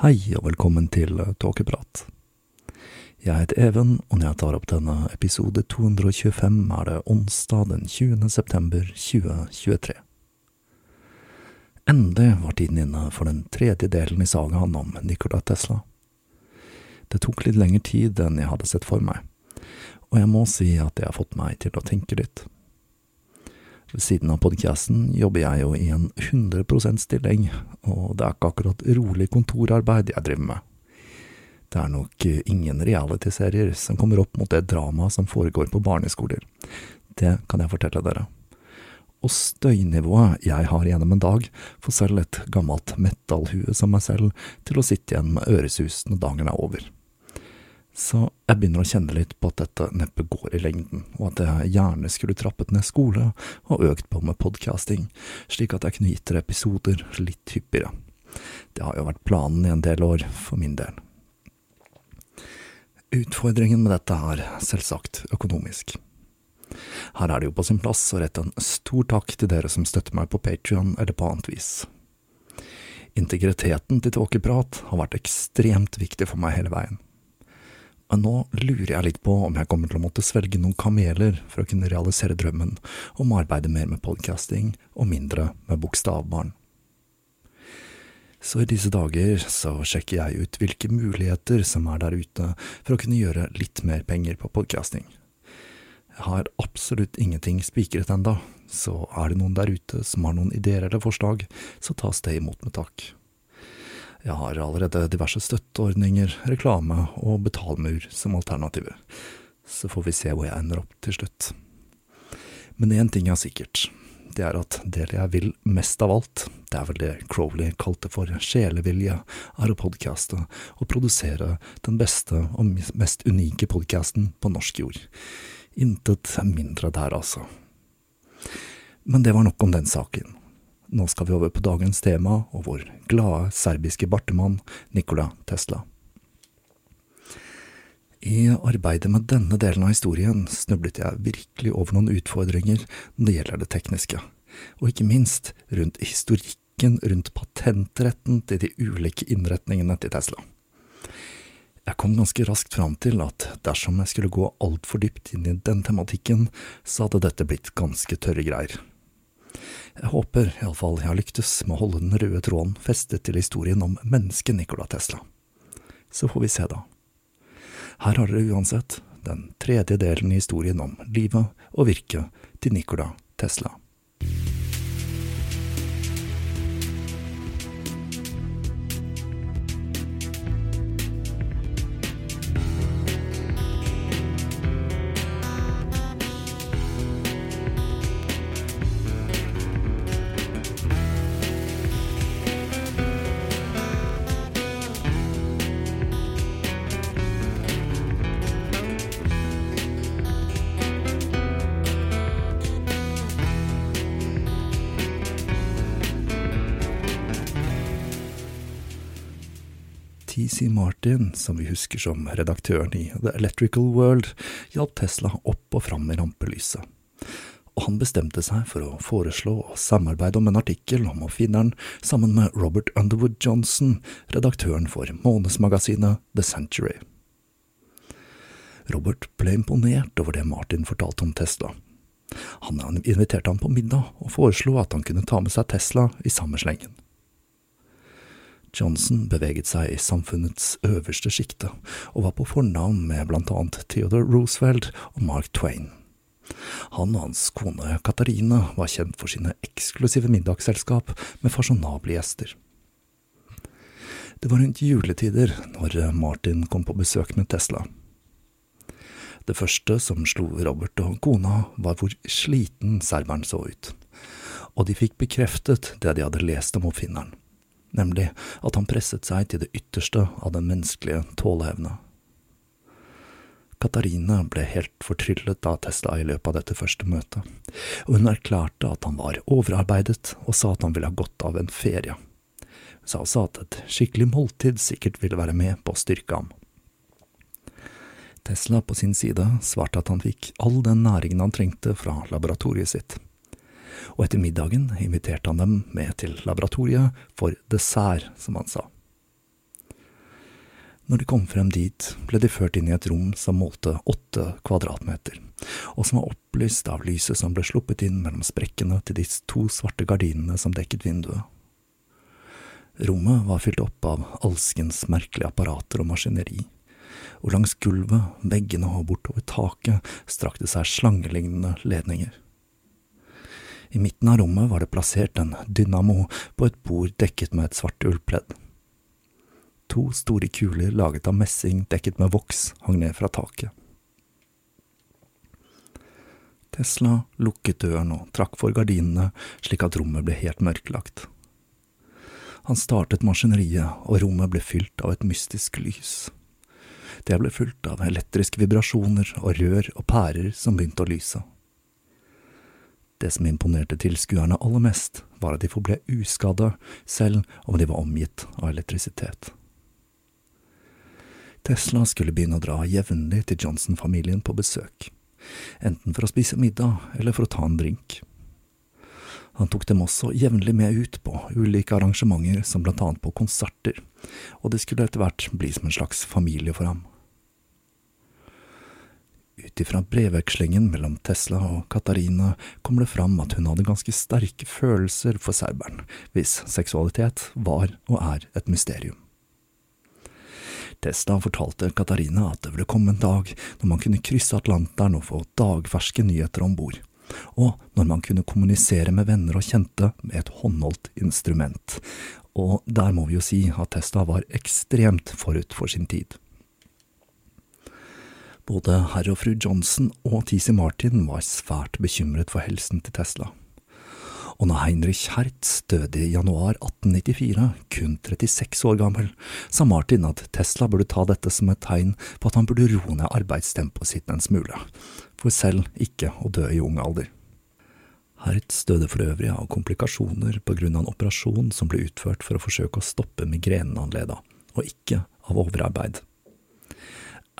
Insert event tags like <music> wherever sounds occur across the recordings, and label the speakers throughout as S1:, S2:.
S1: Hei og velkommen til Tåkeprat. Jeg heter Even, og når jeg tar opp denne episode 225, er det onsdag den 20. september 2023. Endelig var tiden inne for den tredje delen i sagaen om Nikola Tesla. Det tok litt lengre tid enn jeg hadde sett for meg, og jeg må si at det har fått meg til å tenke litt. Ved siden av podkasten jobber jeg jo i en 100% stilling, og det er ikke akkurat rolig kontorarbeid jeg driver med. Det er nok ingen realityserier som kommer opp mot det dramaet som foregår på barneskoler. Det kan jeg fortelle dere. Og støynivået jeg har gjennom en dag, får selv et gammelt metallhue som meg selv til å sitte igjen med øresus når dagen er over. Så jeg begynner å kjenne litt på at dette neppe går i lengden, og at jeg gjerne skulle trappet ned skole og økt på med podcasting, slik at jeg kunne gitt dere episoder litt hyppigere. Det har jo vært planen i en del år, for min del. Utfordringen med dette er selvsagt økonomisk. Her er det jo på sin plass å rette en stor takk til dere som støtter meg på Patrion eller på annet vis. Integriteten til tåkeprat har vært ekstremt viktig for meg hele veien. Men nå lurer jeg litt på om jeg kommer til å måtte svelge noen kameler for å kunne realisere drømmen om å arbeide mer med podcasting og mindre med bokstavbarn. Så i disse dager så sjekker jeg ut hvilke muligheter som er der ute for å kunne gjøre litt mer penger på podcasting. Jeg har absolutt ingenting spikret enda, så er det noen der ute som har noen ideer eller forslag, så tas det imot med takk. Jeg har allerede diverse støtteordninger, reklame og betalmur som alternativer. Så får vi se hvor jeg ender opp til slutt. Men én ting er sikkert. Det er at det jeg vil mest av alt, det er vel det Crowley kalte for sjelevilje, er å podkaste og produsere den beste og mest unike podkasten på norsk jord. Intet mindre der, altså. Men det var nok om den saken. Nå skal vi over på dagens tema og vår glade serbiske bartemann Nikola Tesla. I arbeidet med denne delen av historien snublet jeg virkelig over noen utfordringer når det gjelder det tekniske, og ikke minst rundt historikken rundt patentretten til de ulike innretningene til Tesla. Jeg kom ganske raskt fram til at dersom jeg skulle gå altfor dypt inn i den tematikken, så hadde dette blitt ganske tørre greier. Jeg håper iallfall jeg har lyktes med å holde den røde tråden festet til historien om mennesket Nikola Tesla. Så får vi se, da. Her har dere uansett den tredje delen i historien om livet og virket til Nikola Tesla. Som vi husker som redaktøren i The Electrical World, hjalp Tesla opp og fram i rampelyset. Og han bestemte seg for å foreslå å samarbeide om en artikkel om oppfinneren sammen med Robert Underwood Johnson, redaktøren for månedsmagasinet The Century. Robert ble imponert over det Martin fortalte om Tesla. Han inviterte ham på middag og foreslo at han kunne ta med seg Tesla i samme slengen. Johnson beveget seg i samfunnets øverste sjikte, og var på fornavn med blant annet Theodore Roosevelt og Mark Twain. Han og hans kone Katarina var kjent for sine eksklusive middagsselskap med fasjonable gjester. Det var rundt juletider når Martin kom på besøk med Tesla. Det første som slo Robert og kona, var hvor sliten serberen så ut, og de fikk bekreftet det de hadde lest om oppfinneren nemlig at han presset seg til det ytterste av den menneskelige tåleevne. Katarina ble helt fortryllet av Tesla i løpet av dette første møtet, og hun erklærte at han var overarbeidet og sa at han ville ha godt av en ferie. Hun sa også at et skikkelig måltid sikkert ville være med på å styrke ham. Tesla på sin side svarte at han fikk all den næringen han trengte fra laboratoriet sitt og etter middagen inviterte han dem med til laboratoriet for dessert, som han sa. Når de kom frem dit, ble de ført inn i et rom som målte åtte kvadratmeter, og som var opplyst av lyset som ble sluppet inn mellom sprekkene til de to svarte gardinene som dekket vinduet. Rommet var fylt opp av alskens merkelige apparater og maskineri, og langs gulvet, veggene og bortover taket strakte seg slangelignende ledninger. I midten av rommet var det plassert en dynamo på et bord dekket med et svart ullpledd. To store kuler laget av messing dekket med voks hang ned fra taket. Tesla lukket døren og trakk for gardinene slik at rommet ble helt mørklagt. Han startet maskineriet, og rommet ble fylt av et mystisk lys. Det ble fulgt av elektriske vibrasjoner og rør og pærer som begynte å lyse. Det som imponerte tilskuerne aller mest, var at de forble uskadde, selv om de var omgitt av elektrisitet. Tesla skulle begynne å dra jevnlig til Johnson-familien på besøk, enten for å spise middag eller for å ta en drink. Han tok dem også jevnlig med ut på ulike arrangementer, som blant annet på konserter, og det skulle etter hvert bli som en slags familie for ham. Ut ifra brevvekslingen mellom Tesla og Katarina kommer det fram at hun hadde ganske sterke følelser for serberen, hvis seksualitet var og er et mysterium. Tesla fortalte Katarina at det ville komme en dag når man kunne krysse Atlanteren og få dagferske nyheter om bord, og når man kunne kommunisere med venner og kjente med et håndholdt instrument, og der må vi jo si at Tesla var ekstremt forut for sin tid. Både herr og fru Johnson og TC Martin var svært bekymret for helsen til Tesla. Og når Heinrich Hertz døde i januar 1894, kun 36 år gammel, sa Martin at Tesla burde ta dette som et tegn på at han burde roe ned arbeidstempoet sitt en smule, for selv ikke å dø i ung alder. Hertz døde for øvrig av komplikasjoner på grunn av en operasjon som ble utført for å forsøke å stoppe migrenen han led av, og ikke av overarbeid.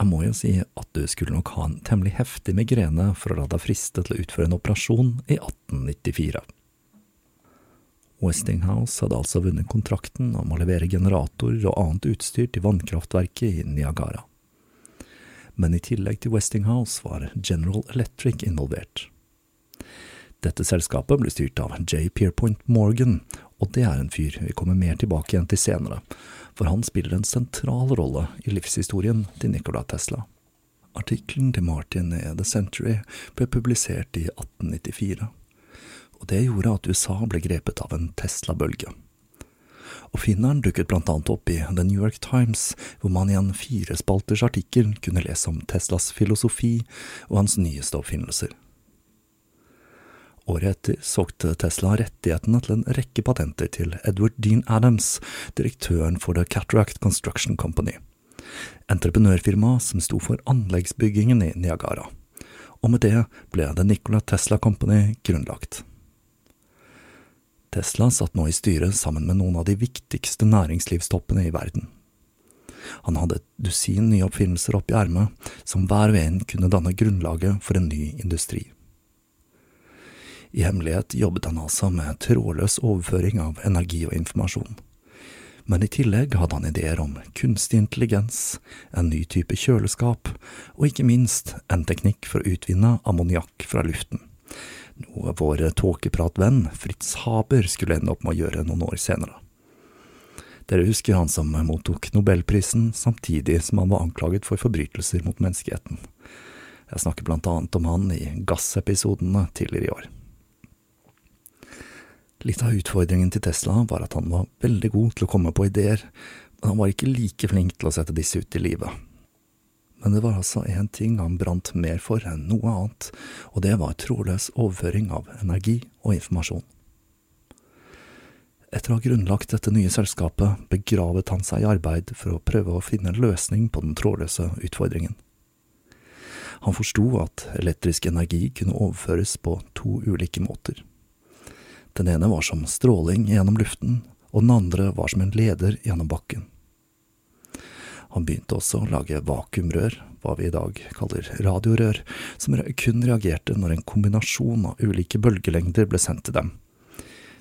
S1: Jeg må jo si at du skulle nok ha en temmelig heftig migrene for å la deg friste til å utføre en operasjon i 1894. Westinghouse hadde altså vunnet kontrakten om å levere generatorer og annet utstyr til vannkraftverket i Niagara. Men i tillegg til Westinghouse var General Electric involvert. Dette selskapet ble styrt av J. Pierpoint Morgan, og det er en fyr vi kommer mer tilbake igjen til senere, for han spiller en sentral rolle i livshistorien til Nikola Tesla. Artikkelen til Martin i The Century ble publisert i 1894, og det gjorde at USA ble grepet av en Tesla-bølge. Oppfinneren dukket blant annet opp i The New York Times, hvor man i en firespalters artikkel kunne lese om Teslas filosofi og hans nyeste oppfinnelser. Året etter solgte Tesla rettighetene til en rekke patenter til Edward Dean Adams, direktøren for The Cataract Construction Company, entreprenørfirmaet som sto for anleggsbyggingen i Niagara, og med det ble The Nikola Tesla Company grunnlagt. Tesla satt nå i styret sammen med noen av de viktigste næringslivstoppene i verden. Han hadde et dusin nye oppfinnelser opp i ermet, som hver og en kunne danne grunnlaget for en ny industri. I hemmelighet jobbet han altså med trådløs overføring av energi og informasjon. Men i tillegg hadde han ideer om kunstig intelligens, en ny type kjøleskap, og ikke minst en teknikk for å utvinne ammoniakk fra luften. Noe vår tåkepratvenn Fritz Haber skulle ende opp med å gjøre noen år senere. Dere husker han som mottok nobelprisen samtidig som han var anklaget for forbrytelser mot menneskeheten. Jeg snakker blant annet om han i gassepisodene tidligere i år. Litt av utfordringen til Tesla var at han var veldig god til å komme på ideer, men han var ikke like flink til å sette disse ut i livet. Men det var altså én ting han brant mer for enn noe annet, og det var trådløs overføring av energi og informasjon. Etter å ha grunnlagt dette nye selskapet, begravet han seg i arbeid for å prøve å finne en løsning på den trådløse utfordringen. Han forsto at elektrisk energi kunne overføres på to ulike måter. Den ene var som stråling gjennom luften, og den andre var som en leder gjennom bakken. Han begynte også å lage vakuumrør, hva vi i dag kaller radiorør, som kun reagerte når en kombinasjon av ulike bølgelengder ble sendt til dem.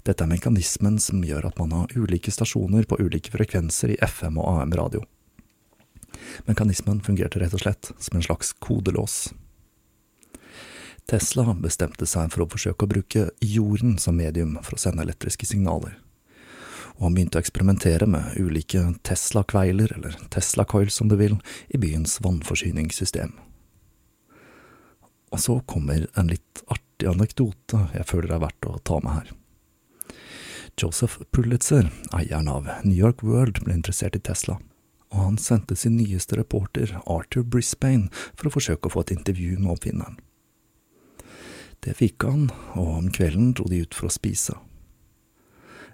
S1: Dette er mekanismen som gjør at man har ulike stasjoner på ulike frekvenser i FM og AM-radio. Mekanismen fungerte rett og slett som en slags kodelås. Tesla bestemte seg for å forsøke å bruke jorden som medium for å sende elektriske signaler. Og han begynte å eksperimentere med ulike Tesla-kveiler, eller Tesla-coils som du vil, i byens vannforsyningssystem. Og så kommer en litt artig anekdote jeg føler er verdt å ta med her. Joseph Pulitzer, eieren av New York World, ble interessert i Tesla, og han sendte sin nyeste reporter, Arthur Brisbane, for å forsøke å få et intervju med oppfinneren. Det fikk han, og om kvelden dro de ut for å spise.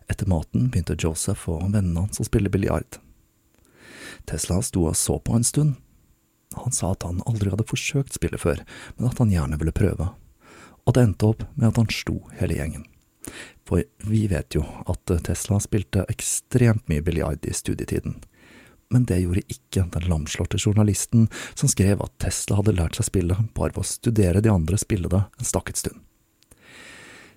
S1: Etter maten begynte Joseph og vennene hans å spille biljard. Tesla sto og så på en stund. Han sa at han aldri hadde forsøkt spillet før, men at han gjerne ville prøve, og det endte opp med at han slo hele gjengen. For vi vet jo at Tesla spilte ekstremt mye biljard i studietiden, men det gjorde ikke den lamslåtte journalisten som skrev at Tesla hadde lært seg spillet bare ved å studere de andre spille det en stakket stund.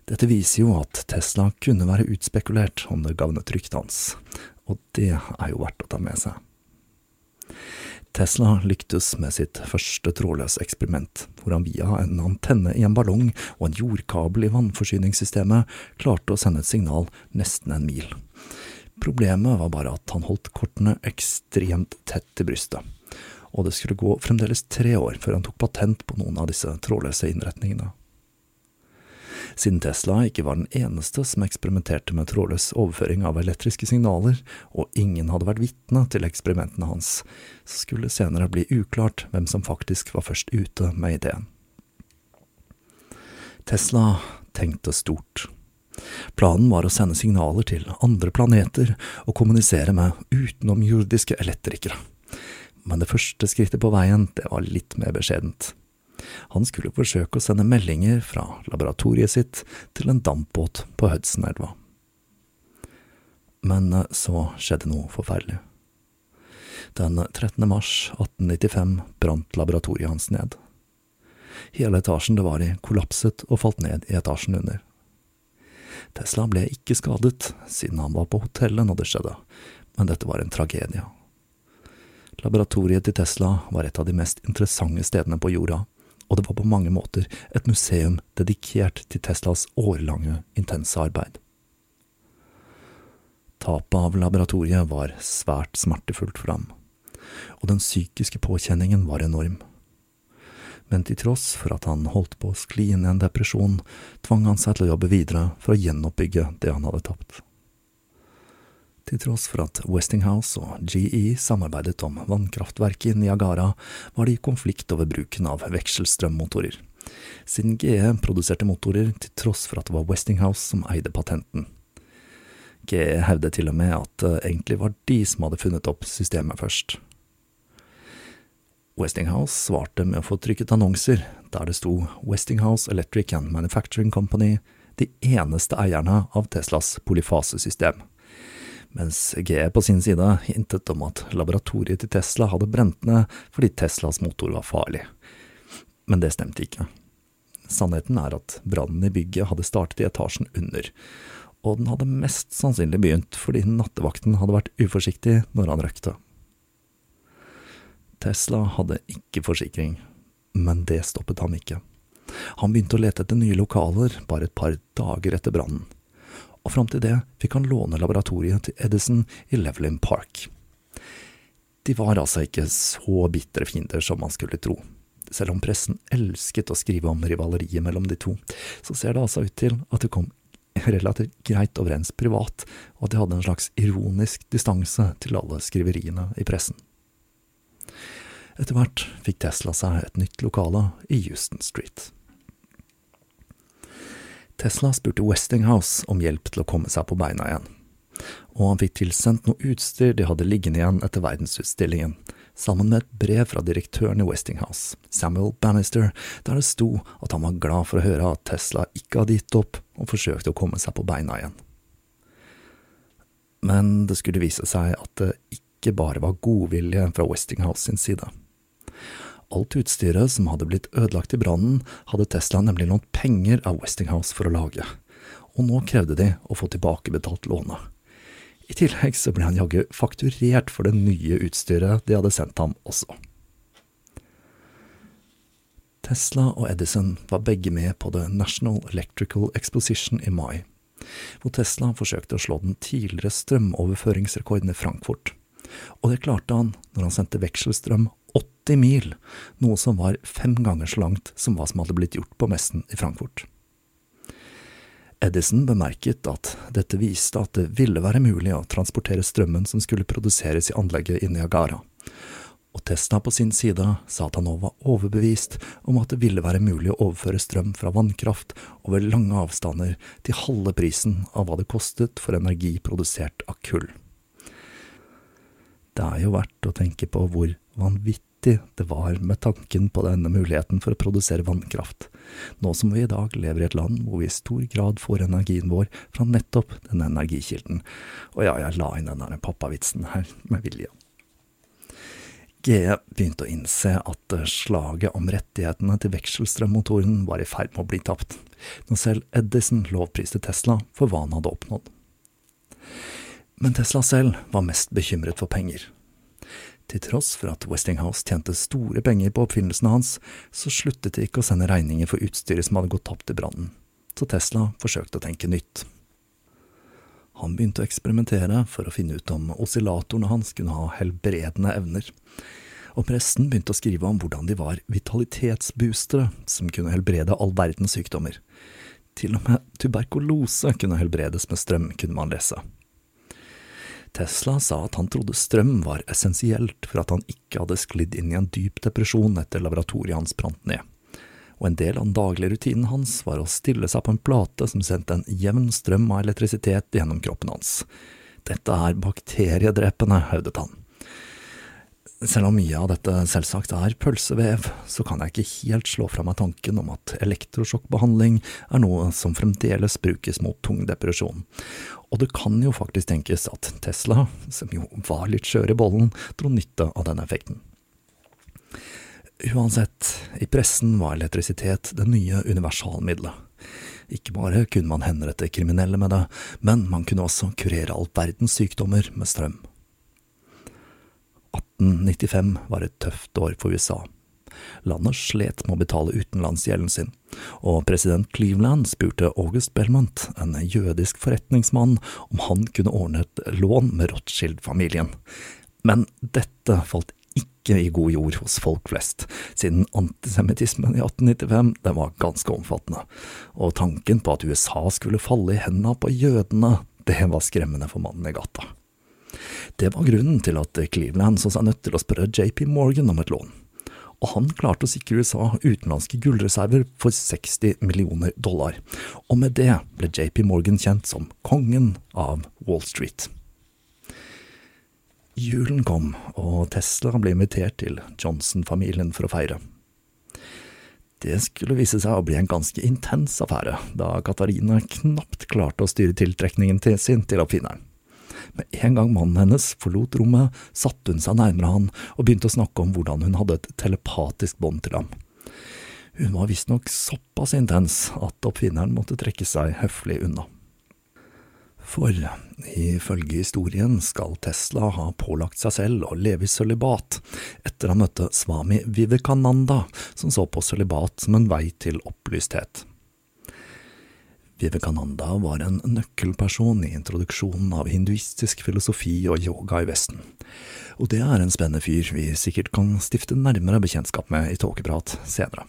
S1: Dette viser jo at Tesla kunne være utspekulert om det gagnet ryktet hans, og det er jo verdt å ta med seg. Tesla lyktes med sitt første trådløse eksperiment, hvor han via en antenne i en ballong og en jordkabel i vannforsyningssystemet klarte å sende et signal nesten en mil. Problemet var bare at han holdt kortene ekstremt tett til brystet, og det skulle gå fremdeles tre år før han tok patent på noen av disse trådløse innretningene. Siden Tesla ikke var den eneste som eksperimenterte med trådløs overføring av elektriske signaler, og ingen hadde vært vitne til eksperimentene hans, så skulle det senere bli uklart hvem som faktisk var først ute med ideen. Tesla tenkte stort. Planen var å sende signaler til andre planeter og kommunisere med utenomjordiske elektrikere. Men det første skrittet på veien, det var litt mer beskjedent. Han skulle forsøke å sende meldinger fra laboratoriet sitt til en dampbåt på Hudsonelva. Men eh, så skjedde noe forferdelig. Den 13. mars 1895 brant laboratoriet hans ned. Hele etasjen det var i, kollapset og falt ned i etasjen under. Tesla ble ikke skadet, siden han var på hotellet når det skjedde, men dette var en tragedie. Laboratoriet til Tesla var et av de mest interessante stedene på jorda, og det var på mange måter et museum dedikert til Teslas årlange, intense arbeid. Tapet av laboratoriet var svært smertefullt for ham, og den psykiske påkjenningen var enorm men til tross for at han holdt på å skli inn i en depresjon, tvang han seg til å jobbe videre for å gjenoppbygge det han hadde tapt. Til tross for at Westinghouse og GE samarbeidet om vannkraftverket i Niagara, var de i konflikt over bruken av vekselstrømmotorer, siden GE produserte motorer til tross for at det var Westinghouse som eide patenten. GE hevdet til og med at det egentlig var de som hadde funnet opp systemet først. Westinghouse svarte med å få trykket annonser der det sto Westinghouse Electric and Manufacturing Company, de eneste eierne av Teslas polyfasesystem, mens GE på sin side hintet om at laboratoriet til Tesla hadde brent ned fordi Teslas motor var farlig. Men det stemte ikke. Sannheten er at brannen i bygget hadde startet i etasjen under, og den hadde mest sannsynlig begynt fordi nattevakten hadde vært uforsiktig når han røkte. Tesla hadde ikke forsikring, men det stoppet ham ikke. Han begynte å lete etter nye lokaler bare et par dager etter brannen, og fram til det fikk han låne laboratoriet til Edison i Levelin Park. De var altså ikke så bitre fiender som man skulle tro. Selv om pressen elsket å skrive om rivaleriet mellom de to, så ser det altså ut til at det kom relativt greit overens privat, og at de hadde en slags ironisk distanse til alle skriveriene i pressen. Etter hvert fikk Tesla seg et nytt lokale i Houston Street. Tesla spurte Westinghouse om hjelp til å komme seg på beina igjen, og han fikk tilsendt noe utstyr de hadde liggende igjen etter verdensutstillingen, sammen med et brev fra direktøren i Westinghouse, Samuel Bannister, der det sto at han var glad for å høre at Tesla ikke hadde gitt opp og forsøkte å komme seg på beina igjen. Men det skulle vise seg at det ikke bare var godvilje fra Westinghouse sin side. Alt utstyret som hadde blitt ødelagt i brannen, hadde Tesla nemlig lånt penger av Westinghouse for å lage, og nå krevde de å få tilbakebetalt lånet. I tillegg så ble han jaggu fakturert for det nye utstyret de hadde sendt ham også. Tesla og Edison var begge med på The National Electrical Exposition i mai, hvor Tesla forsøkte å slå den tidligere strømoverføringsrekorden i Frankfurt. Og det klarte han når han sendte vekselstrøm 80 mil, noe som var fem ganger så langt som hva som hadde blitt gjort på messen i Frankfurt. Edison bemerket at dette viste at det ville være mulig å transportere strømmen som skulle produseres i anlegget i Niagara, og Tesla på sin side sa at han nå var overbevist om at det ville være mulig å overføre strøm fra vannkraft over lange avstander til halve prisen av hva det kostet for energi produsert av kull. Det er jo verdt å tenke på hvor vanvittig det var med tanken på denne muligheten for å produsere vannkraft, nå som vi i dag lever i et land hvor vi i stor grad får energien vår fra nettopp denne energikilden. Og ja, jeg la inn den der pappavitsen her med vilje. GE begynte å innse at slaget om rettighetene til vekselstrømmotoren var i ferd med å bli tapt, når selv Edison lovpriste Tesla for hva han hadde oppnådd. Men Tesla selv var mest bekymret for penger, til tross for at Westinghouse tjente store penger på oppfinnelsene hans, så sluttet de ikke å sende regninger for utstyret som hadde gått tapt i brannen, så Tesla forsøkte å tenke nytt. Han begynte å eksperimentere for å finne ut om oscillatorene hans kunne ha helbredende evner, og pressen begynte å skrive om hvordan de var vitalitetsboostere som kunne helbrede all verdens sykdommer. Til og med tuberkulose kunne helbredes med strøm, kunne man lese. Tesla sa at han trodde strøm var essensielt for at han ikke hadde sklidd inn i en dyp depresjon etter laboratoriet hans brant ned, og en del av den daglige rutinen hans var å stille seg på en plate som sendte en jevn strøm av elektrisitet gjennom kroppen hans. Dette er bakteriedrepende, hevdet han. Selv om mye av dette selvsagt er pølsevev, så kan jeg ikke helt slå fra meg tanken om at elektrosjokkbehandling er noe som fremdeles brukes mot tung depresjon. Og det kan jo faktisk tenkes at Tesla, som jo var litt skjør i bollen, dro nytte av denne effekten. Uansett, i pressen var elektrisitet det nye universalmiddelet. Ikke bare kunne man henrette kriminelle med det, men man kunne også kurere all verdens sykdommer med strøm. 1895 var et tøft år for USA. Landet slet med å betale utenlandsgjelden sin, og president Cleveland spurte August Belmont, en jødisk forretningsmann, om han kunne ordne et lån med Rothschild-familien. Men dette falt ikke i god jord hos folk flest, siden antisemittismen i 1895 den var ganske omfattende, og tanken på at USA skulle falle i hendene på jødene, det var skremmende for mannen i gata. Det var grunnen til at Cleveland så seg nødt til å spørre JP Morgan om et lån. Og han klarte å sikre USA utenlandske gullreserver for 60 millioner dollar, og med det ble JP Morgan kjent som kongen av Wall Street. Julen kom, og Tesla ble invitert til Johnson-familien for å feire. Det skulle vise seg å bli en ganske intens affære, da Katarina knapt klarte å styre tiltrekningen til sin til oppfinneren. Med en gang mannen hennes forlot rommet, satte hun seg nærmere han og begynte å snakke om hvordan hun hadde et telepatisk bånd til ham. Hun var visstnok såpass intens at oppfinneren måtte trekke seg høflig unna. For ifølge historien skal Tesla ha pålagt seg selv å leve i sølibat etter han møtte Swami Vivekananda, som så på sølibat som en vei til opplysthet. Vivekananda var en nøkkelperson i introduksjonen av hinduistisk filosofi og yoga i Vesten, og det er en spennende fyr vi sikkert kan stifte nærmere bekjentskap med i Tåkeprat senere.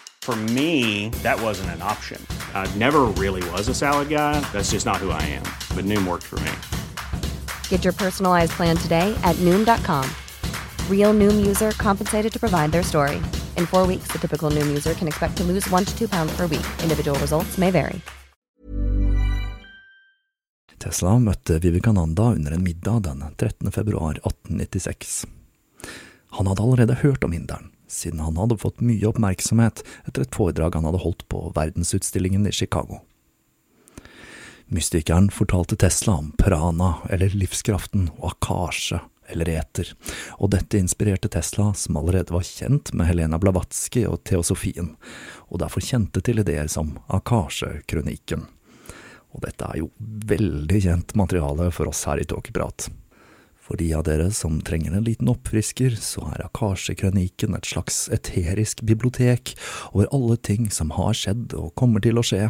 S2: For me, that wasn't an option. I never really was a salad guy. That's just not who I am. But Noom worked for me.
S3: Get your personalized plan today at Noom.com. Real Noom user compensated to provide their story. In four weeks, the typical Noom user can expect to lose one to two pounds per week. Individual results may vary.
S1: Tesla møtte Vivekananda under en middag den 13. februar 1896. Han hadde allerede hørt om inderen, siden han hadde fått mye oppmerksomhet etter et foredrag han hadde holdt på verdensutstillingen i Chicago. Mystikeren fortalte Tesla om prana, eller livskraften, og akasje, eller eter, og dette inspirerte Tesla, som allerede var kjent med Helena Blavatsky og teosofien, og derfor kjente til ideer som akasjekronikken. Og dette er jo veldig kjent materiale for oss her i Tåkeprat. For de av dere som trenger en liten oppfrisker, så er Akasjekronikken et slags eterisk bibliotek over alle ting som har skjedd og kommer til å skje,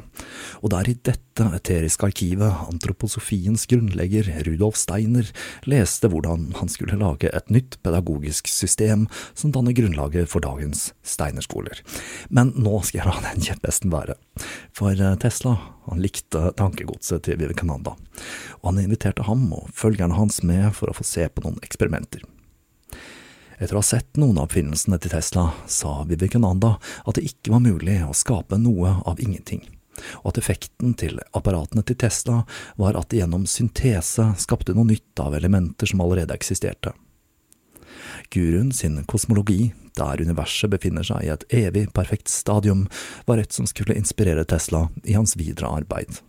S1: og det er i dette eteriske arkivet antroposofiens grunnlegger Rudolf Steiner leste hvordan han skulle lage et nytt pedagogisk system som danner grunnlaget for dagens Steinerskoler. Men nå skal jeg la den kjepphesten være, for Tesla han likte tankegodset til Vivekananda, og han inviterte ham og følgerne hans med for å få se på noen eksperimenter. Etter å ha sett noen av oppfinnelsene til Tesla, sa Vivekananda at det ikke var mulig å skape noe av ingenting, og at effekten til apparatene til Tesla var at de gjennom syntese skapte noe nytt av elementer som allerede eksisterte. Guruen sin kosmologi, der universet befinner seg i et evig perfekt stadium, var et som skulle inspirere Tesla i hans videre arbeid.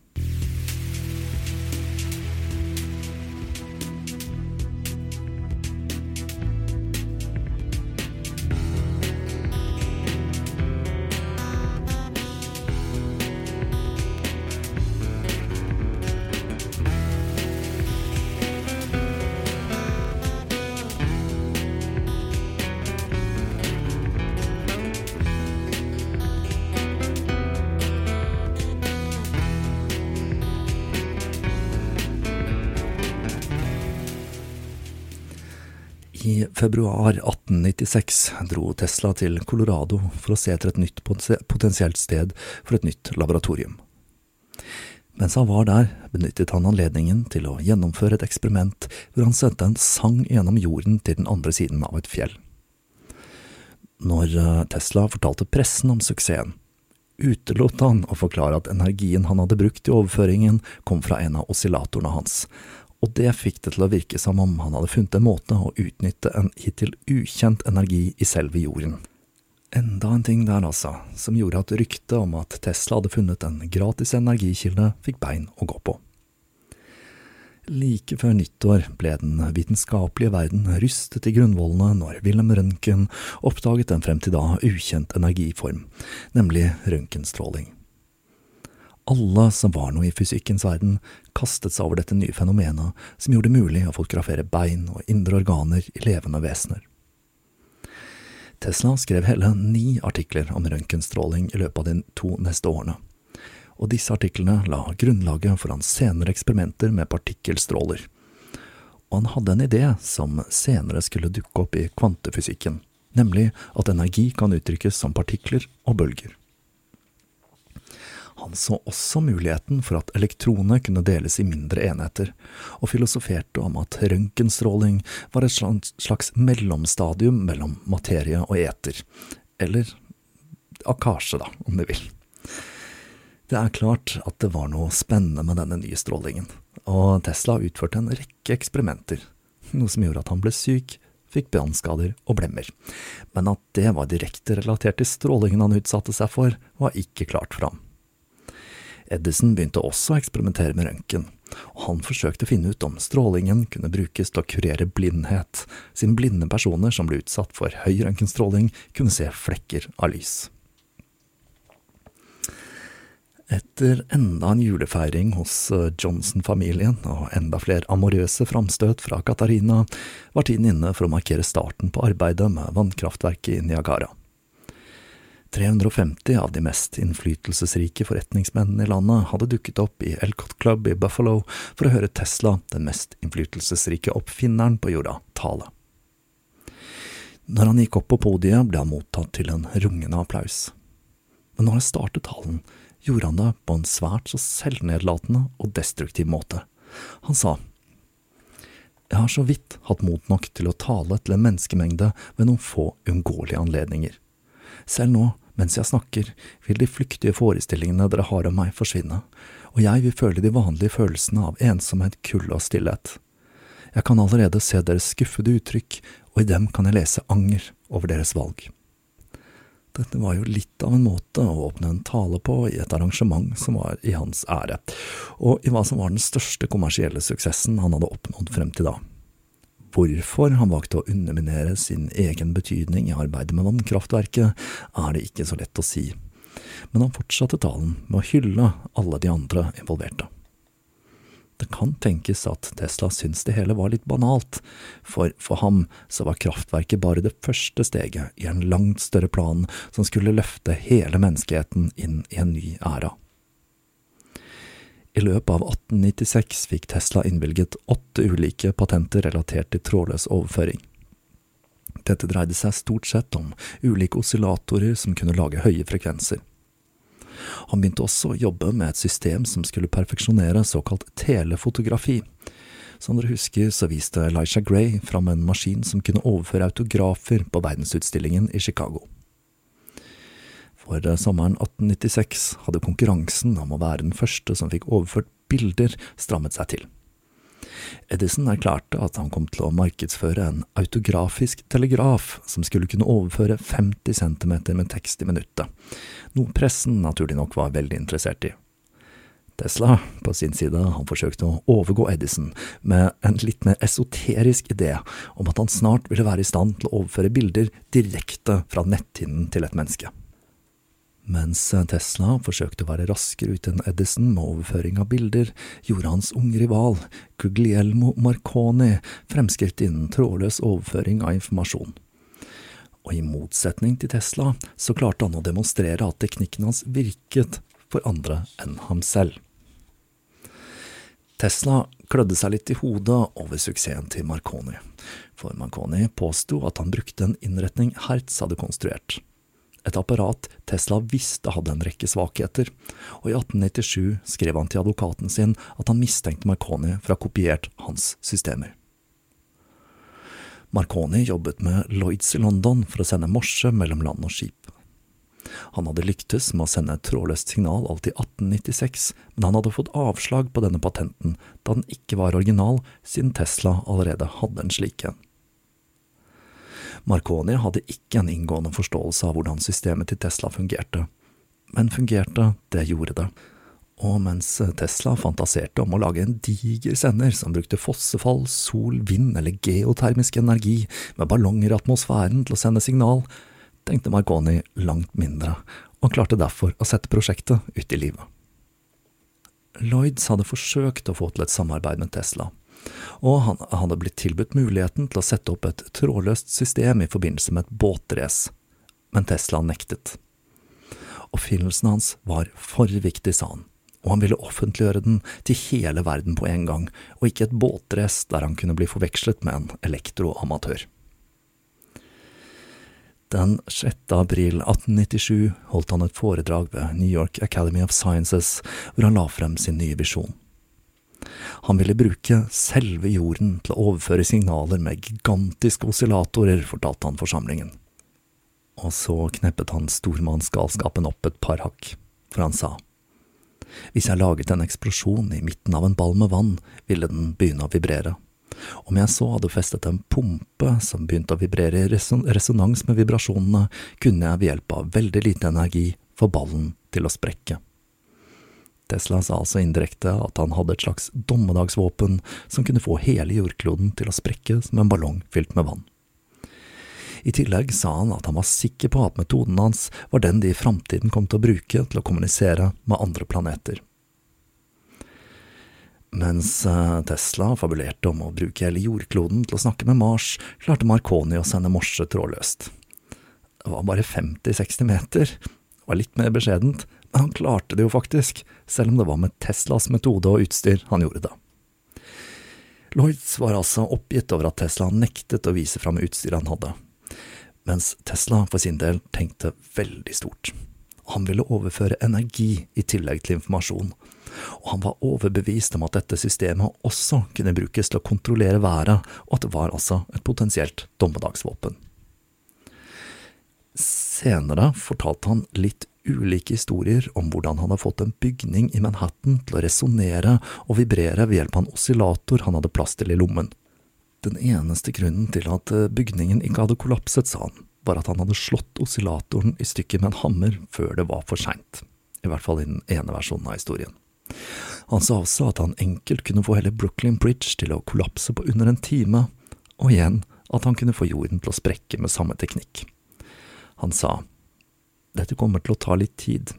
S1: 1896 dro Tesla til Colorado for å se etter et nytt potensielt sted for et nytt laboratorium. Mens han var der, benyttet han anledningen til å gjennomføre et eksperiment hvor han sendte en sang gjennom jorden til den andre siden av et fjell. Når eh, Tesla fortalte pressen om suksessen, utelot han å forklare at energien han hadde brukt i overføringen, kom fra en av oscillatorene hans, og det fikk det til å virke som om han hadde funnet en måte å utnytte en hittil ukjent energi i selve jorden. Enda en ting der, altså, som gjorde at ryktet om at Tesla hadde funnet en gratis energikilde, fikk bein å gå på. Like før nyttår ble den vitenskapelige verden rystet i grunnvollene når Wilhelm Røntgen oppdaget en frem til da ukjent energiform, nemlig røntgenstråling. Alle som var noe i fysikkens verden, kastet seg over dette nye fenomenet som gjorde det mulig å fotografere bein og indre organer i levende vesener. Tesla skrev hele ni artikler om røntgenstråling i løpet av de to neste årene, og disse artiklene la grunnlaget for hans senere eksperimenter med partikkelstråler. Og han hadde en idé som senere skulle dukke opp i kvantefysikken, nemlig at energi kan uttrykkes som partikler og bølger. Han så også muligheten for at elektronene kunne deles i mindre enheter, og filosoferte om at røntgenstråling var et slags mellomstadium mellom materie og eter, eller akasje, da, om du vil. Det er klart at det var noe spennende med denne nye strålingen, og Tesla utførte en rekke eksperimenter, noe som gjorde at han ble syk, fikk brannskader og blemmer, men at det var direkte relatert til strålingen han utsatte seg for, var ikke klart for ham. Edison begynte også å eksperimentere med røntgen, og han forsøkte å finne ut om strålingen kunne brukes til å kurere blindhet, siden blinde personer som ble utsatt for høy røntgenstråling, kunne se flekker av lys. Etter enda en julefeiring hos eh, Johnson-familien og enda flere amorøse framstøt fra Katarina, var tiden inne for å markere starten på arbeidet med vannkraftverket i Niagara. 350 av de mest innflytelsesrike forretningsmennene i landet hadde dukket opp i Elcott Club i Buffalo for å høre Tesla, den mest innflytelsesrike oppfinneren på jorda, tale. Når han gikk opp på podiet, ble han mottatt til en rungende applaus. Men når han startet talen, gjorde han det på en svært så selvnedlatende og destruktiv måte. Han sa, Jeg har så vidt hatt mot nok til å tale til en menneskemengde ved noen få uunngåelige anledninger. Selv nå mens jeg snakker, vil de flyktige forestillingene dere har om meg forsvinne, og jeg vil føle de vanlige følelsene av ensomhet, kulde og stillhet. Jeg kan allerede se deres skuffede uttrykk, og i dem kan jeg lese anger over deres valg. Dette var jo litt av en måte å åpne en tale på i et arrangement som var i hans ære, og i hva som var den største kommersielle suksessen han hadde oppnådd frem til da. Hvorfor han valgte å underminere sin egen betydning i arbeidet med vannkraftverket, er det ikke så lett å si, men han fortsatte talen med å hylle alle de andre involverte. Det kan tenkes at Tesla syntes det hele var litt banalt, for for ham så var kraftverket bare det første steget i en langt større plan som skulle løfte hele menneskeheten inn i en ny æra. I løpet av 1896 fikk Tesla innvilget åtte ulike patenter relatert til trådløs overføring. Dette dreide seg stort sett om ulike oscillatorer som kunne lage høye frekvenser. Han begynte også å jobbe med et system som skulle perfeksjonere såkalt telefotografi. Som dere husker, så viste Elisha Gray fram en maskin som kunne overføre autografer på verdensutstillingen i Chicago. For eh, sommeren 1896 hadde konkurransen om å være den første som fikk overført bilder, strammet seg til. Edison erklærte at han kom til å markedsføre en autografisk telegraf som skulle kunne overføre 50 cm med tekst i minuttet, noe pressen naturlig nok var veldig interessert i. Tesla, på sin side, han forsøkte å overgå Edison med en litt mer esoterisk idé om at han snart ville være i stand til å overføre bilder direkte fra netthinnen til et menneske. Mens Tesla forsøkte å være raskere ute enn Edison med overføring av bilder, gjorde hans unge rival, Guglielmo Marconi, fremskritt innen trådløs overføring av informasjon. Og i motsetning til Tesla, så klarte han å demonstrere at teknikken hans virket for andre enn ham selv. Tesla klødde seg litt i hodet over suksessen til Marconi, for Marconi påsto at han brukte en innretning Hertz hadde konstruert. Et apparat Tesla visste hadde en rekke svakheter, og i 1897 skrev han til advokaten sin at han mistenkte Marconi for å ha kopiert hans systemer. Marconi jobbet med Lloyds i London for å sende morse mellom land og skip. Han hadde lyktes med å sende et trådløst signal alt i 1896, men han hadde fått avslag på denne patenten da den ikke var original, siden Tesla allerede hadde en slik en. Marconi hadde ikke en inngående forståelse av hvordan systemet til Tesla fungerte, men fungerte, det gjorde det, og mens Tesla fantaserte om å lage en diger sender som brukte fossefall, sol, vind eller geotermisk energi med ballonger i atmosfæren til å sende signal, tenkte Marconi langt mindre, og klarte derfor å sette prosjektet ut i livet. Lloyds hadde forsøkt å få til et samarbeid med Tesla, og han hadde blitt tilbudt muligheten til å sette opp et trådløst system i forbindelse med et båtrace, men Tesla nektet. Oppfinnelsen hans var for viktig, sa han og han ville offentliggjøre den til hele verden på en gang, og ikke et båtrace der han kunne bli forvekslet med en elektroamatør. Den 6. april 1897 holdt han et foredrag ved New York Academy of Sciences, hvor han la frem sin nye visjon. Han ville bruke selve jorden til å overføre signaler med gigantiske oscillatorer, fortalte han forsamlingen. Og så kneppet han stormannsgalskapen opp et par hakk, for han sa. Hvis jeg laget en eksplosjon i midten av en ball med vann, ville den begynne å vibrere. Om jeg så hadde festet en pumpe som begynte å vibrere i resonans med vibrasjonene, kunne jeg ved hjelp av veldig lite energi få ballen til å sprekke. Tesla sa altså indirekte at han hadde et slags dommedagsvåpen som kunne få hele jordkloden til å sprekke som en ballong fylt med vann. I tillegg sa han at han var sikker på at metoden hans var den de i framtiden kom til å bruke til å kommunisere med andre planeter. Mens eh, Tesla fabulerte om å bruke hele jordkloden til å snakke med Mars, klarte Marconi å sende morse trådløst. Det var bare 50–60 meter, det var litt mer beskjedent, men han klarte det jo faktisk, selv om det var med Teslas metode og utstyr han gjorde det. Lloyds var altså oppgitt over at Tesla nektet å vise fram utstyret han hadde, mens Tesla for sin del tenkte veldig stort. Han ville overføre energi i tillegg til informasjon, og han var overbevist om at dette systemet også kunne brukes til å kontrollere været, og at det var altså et potensielt dommedagsvåpen. Senere fortalte han litt ulike historier om hvordan han hadde fått en bygning i Manhattan til å resonnere og vibrere ved hjelp av en oscillator han hadde plass til i lommen. Den eneste grunnen til at eh, bygningen ikke hadde kollapset, sa han, var at han hadde slått oscillatoren i stykker med en hammer før det var for seint, i hvert fall i den ene versjonen av historien. Han sa også at han enkelt kunne få hele Brooklyn Bridge til å kollapse på under en time, og igjen at han kunne få jorden til å sprekke med samme teknikk. Han sa, dette kommer til å ta litt tid,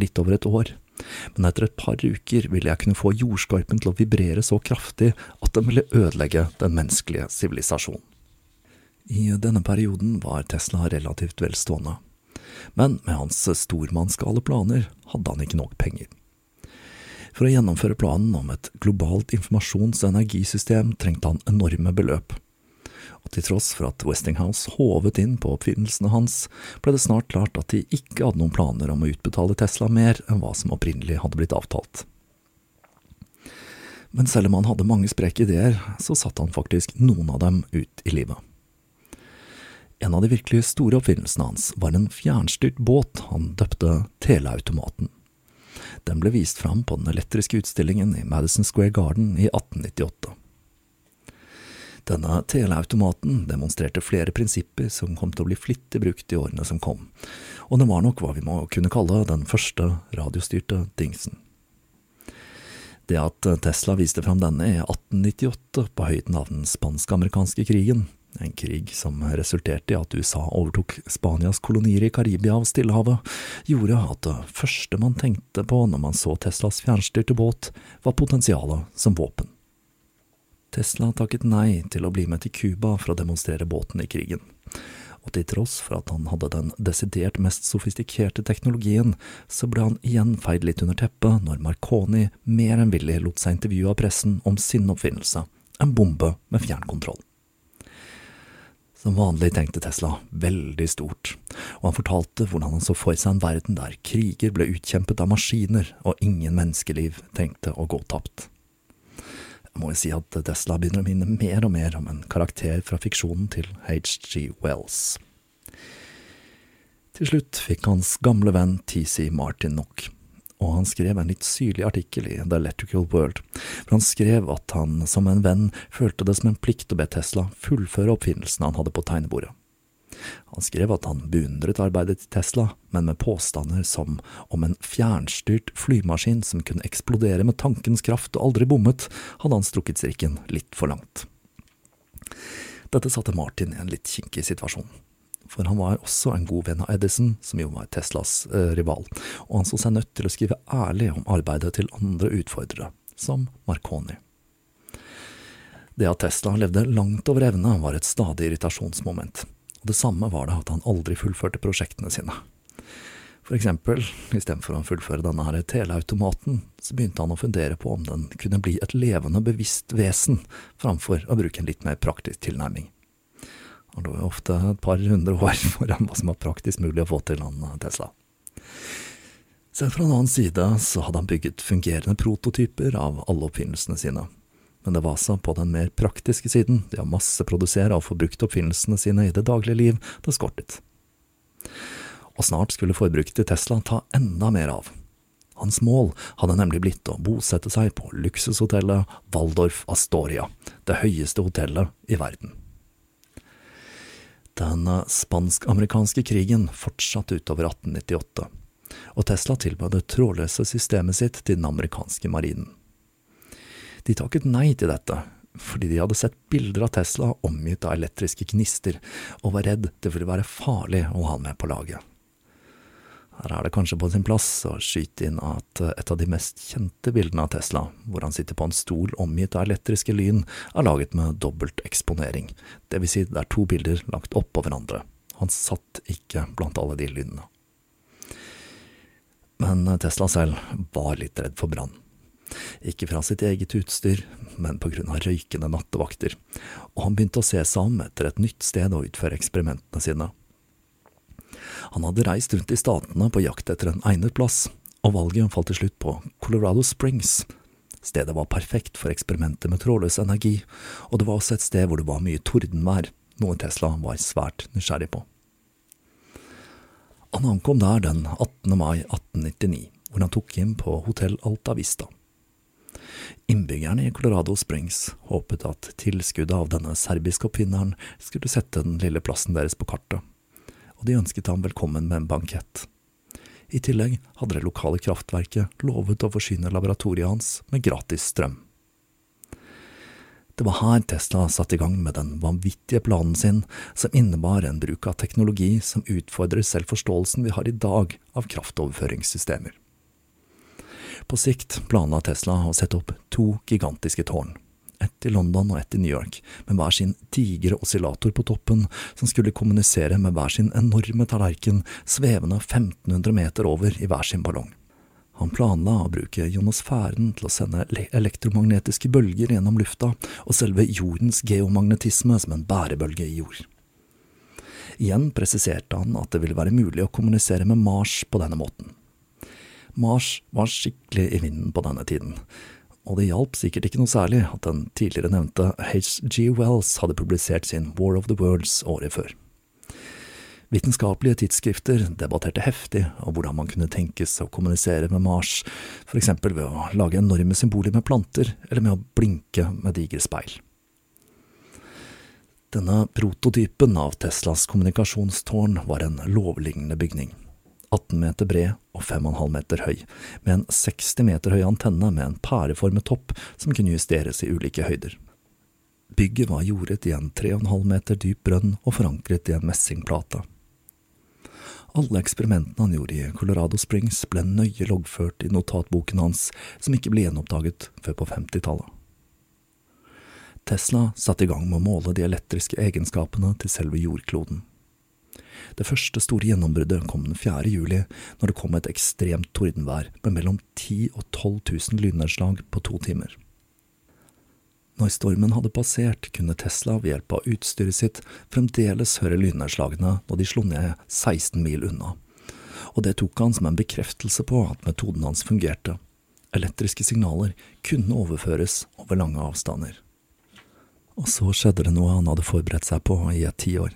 S1: litt over et år, men etter et par uker ville jeg kunne få jordskorpen til å vibrere så kraftig at den ville ødelegge den menneskelige sivilisasjonen. I denne perioden var Tesla relativt velstående, men med hans stormannsgale planer hadde han ikke nok penger. For å gjennomføre planen om et globalt informasjons- og energisystem trengte han enorme beløp, og til tross for at Westinghouse håvet inn på oppfinnelsene hans, ble det snart klart at de ikke hadde noen planer om å utbetale Tesla mer enn hva som opprinnelig hadde blitt avtalt. Men selv om han hadde mange spreke ideer, så satte han faktisk noen av dem ut i livet. En av de virkelig store oppfinnelsene hans var en fjernstyrt båt han døpte Teleautomaten. Den ble vist fram på den elektriske utstillingen i Madison Square Garden i 1898. Denne teleautomaten demonstrerte flere prinsipper som kom til å bli flittig brukt i årene som kom, og den var nok hva vi må kunne kalle den første radiostyrte dingsen. Det at Tesla viste fram denne i 1898, på høyden av den spansk-amerikanske krigen, en krig som resulterte i at USA overtok Spanias kolonier i Karibia og Stillehavet, gjorde at det første man tenkte på når man så Teslas fjernstyrte båt, var potensialet som våpen. Tesla takket nei til å bli med til Cuba for å demonstrere båten i krigen, og til tross for at han hadde den desidert mest sofistikerte teknologien, så ble han igjen feid litt under teppet når Marconi mer enn villig lot seg intervjue av pressen om sin oppfinnelse, en bombe med fjernkontroll. Som vanlig tenkte Tesla veldig stort, og han fortalte hvordan han så for seg en verden der kriger ble utkjempet av maskiner og ingen menneskeliv trengte å gå tapt. Må jeg si at Tesla begynner å minne mer og mer om en karakter fra fiksjonen til HG Wells. Til slutt fikk hans gamle venn TC Martin nok, og han skrev en litt syrlig artikkel i The Electrical World, for han skrev at han som en venn følte det som en plikt å be Tesla fullføre oppfinnelsen han hadde på tegnebordet. Han skrev at han beundret arbeidet til Tesla, men med påstander som om en fjernstyrt flymaskin som kunne eksplodere med tankens kraft og aldri bommet, hadde han strukket strikken litt for langt. Dette satte Martin i en litt kinkig situasjon, for han var også en god venn av Edison, som jo var Teslas eh, rival, og han så seg nødt til å skrive ærlig om arbeidet til andre utfordrere, som Marconi. Det at Tesla levde langt over evne, var et stadig irritasjonsmoment, det samme var det at han aldri fullførte prosjektene sine. For eksempel, istedenfor å fullføre denne her teleautomaten, så begynte han å fundere på om den kunne bli et levende, bevisst vesen, framfor å bruke en litt mer praktisk tilnærming. Han lå jo ofte et par hundre år <laughs> foran hva som var praktisk mulig å få til, han Tesla. Selv fra en annen side så hadde han bygget fungerende prototyper av alle oppfinnelsene sine, men det var så på den mer praktiske siden, det å masseprodusere og få brukt oppfinnelsene sine i det daglige liv, det skortet. Og snart skulle forbruket til Tesla ta enda mer av. Hans mål hadde nemlig blitt å bosette seg på luksushotellet Waldorf Astoria, det høyeste hotellet i verden. Den spansk-amerikanske krigen fortsatte utover 1898, og Tesla tilbød det trådløse systemet sitt til den amerikanske marinen. De takket nei til dette, fordi de hadde sett bilder av Tesla omgitt av elektriske gnister, og var redd det ville være farlig å ha med på laget. Her er det kanskje på sin plass å skyte inn at et av de mest kjente bildene av Tesla, hvor han sitter på en stol omgitt av elektriske lyn, er laget med dobbelt eksponering, det vil si det er to bilder lagt oppå hverandre. Han satt ikke blant alle de lynene. Men Tesla selv var litt redd for brann. Ikke fra sitt eget utstyr, men på grunn av røykende nattevakter, og han begynte å se seg om etter et nytt sted å utføre eksperimentene sine. Han hadde reist rundt i statene på jakt etter en egnet plass, og valget falt til slutt på Colorado Springs. Stedet var perfekt for eksperimenter med trådløs energi, og det var også et sted hvor det var mye tordenvær, noe Tesla var svært nysgjerrig på. Han ankom der den 18. mai 1899, hvor han tok inn på Hotell Alta Vista. Innbyggerne i Colorado Springs håpet at tilskuddet av denne serbiske oppfinneren skulle sette den lille plassen deres på kartet, og de ønsket ham velkommen med en bankett. I tillegg hadde det lokale kraftverket lovet å forsyne laboratoriet hans med gratis strøm. Det var her Tesla satte i gang med den vanvittige planen sin, som innebar en bruk av teknologi som utfordrer selv forståelsen vi har i dag av kraftoverføringssystemer. På sikt planla Tesla å sette opp to gigantiske tårn, ett i London og ett i New York, med hver sin digre oscillator på toppen, som skulle kommunisere med hver sin enorme tallerken, svevende 1500 meter over i hver sin ballong. Han planla å bruke jonosfæren til å sende elektromagnetiske bølger gjennom lufta, og selve jordens geomagnetisme som en bærebølge i jord. Igjen presiserte han at det ville være mulig å kommunisere med Mars på denne måten. Mars var skikkelig i vinden på denne tiden, og det hjalp sikkert ikke noe særlig at den tidligere nevnte HG Wells hadde publisert sin War of the Worlds året før. Vitenskapelige tidsskrifter debatterte heftig om hvordan man kunne tenkes å kommunisere med Mars, for eksempel ved å lage enorme symboler med planter, eller med å blinke med digre speil. Denne prototypen av Teslas kommunikasjonstårn var en lovlignende bygning. 18 meter bred og 5,5 meter høy, med en 60 meter høy antenne med en pæreformet topp som kunne justeres i ulike høyder. Bygget var jordet i en 3,5 meter dyp brønn og forankret i en messingplate. Alle eksperimentene han gjorde i Colorado Springs ble nøye loggført i notatboken hans, som ikke ble gjenoppdaget før på 50-tallet. Tesla satte i gang med å måle de elektriske egenskapene til selve jordkloden. Det første store gjennombruddet kom den 4. juli, når det kom et ekstremt tordenvær med mellom 10 og 12 000 lynnedslag på to timer. Når stormen hadde passert, kunne Tesla ved hjelp av utstyret sitt fremdeles høre lynnedslagene når de slo ned 16 mil unna, og det tok han som en bekreftelse på at metoden hans fungerte. Elektriske signaler kunne overføres over lange avstander. Og så skjedde det noe han hadde forberedt seg på i et tiår.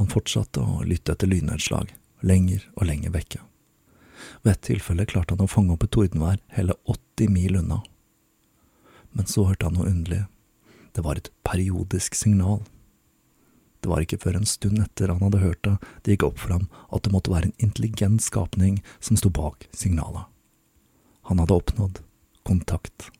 S1: Han fortsatte å lytte etter lynnedslag, lenger og lenger vekke. Ved et tilfelle klarte han å fange opp et tordenvær hele 80 mil unna. Men så hørte han noe underlig. Det var et periodisk signal. Det var ikke før en stund etter han hadde hørt det, det gikk opp for ham at det måtte være en intelligent skapning som sto bak signalet. Han hadde oppnådd kontakt.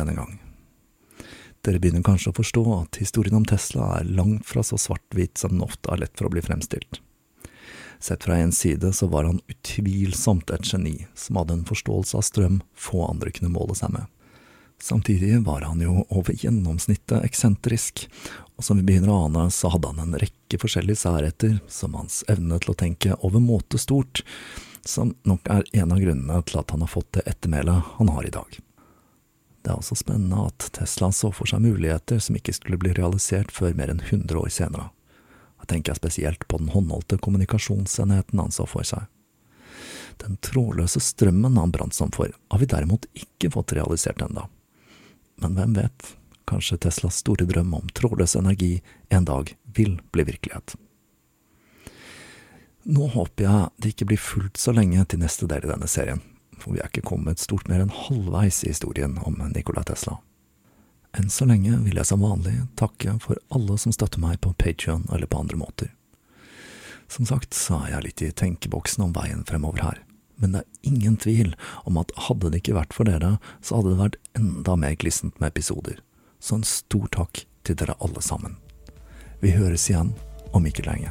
S1: Denne gang. Dere begynner kanskje å forstå at historien om Tesla er langt fra så svart-hvit som den ofte er lett for å bli fremstilt. Sett fra en side så var han utvilsomt et geni som hadde en forståelse av strøm få andre kunne måle seg med. Samtidig var han jo over gjennomsnittet eksentrisk, og som vi begynner å ane, så hadde han en rekke forskjellige særheter, som hans evne til å tenke overmåte stort, som nok er en av grunnene til at han har fått det ettermælet han har i dag. Det er også spennende at Tesla så for seg muligheter som ikke skulle bli realisert før mer enn 100 år senere. Jeg tenker spesielt på den håndholdte kommunikasjonsenheten han så for seg. Den trådløse strømmen han brant som for, har vi derimot ikke fått realisert enda. Men hvem vet, kanskje Teslas store drøm om trådløs energi en dag vil bli virkelighet. Nå håper jeg det ikke blir fullt så lenge til neste del i denne serien, for vi er ikke kommet stort mer enn halvveis i historien om Nikola Tesla. Enn så lenge vil jeg som vanlig takke for alle som støtter meg på Patrion eller på andre måter. Som sagt så er jeg litt i tenkeboksen om veien fremover her, men det er ingen tvil om at hadde det ikke vært for dere, så hadde det vært enda mer glissent med episoder, så en stor takk til dere alle sammen. Vi høres igjen om ikke lenge.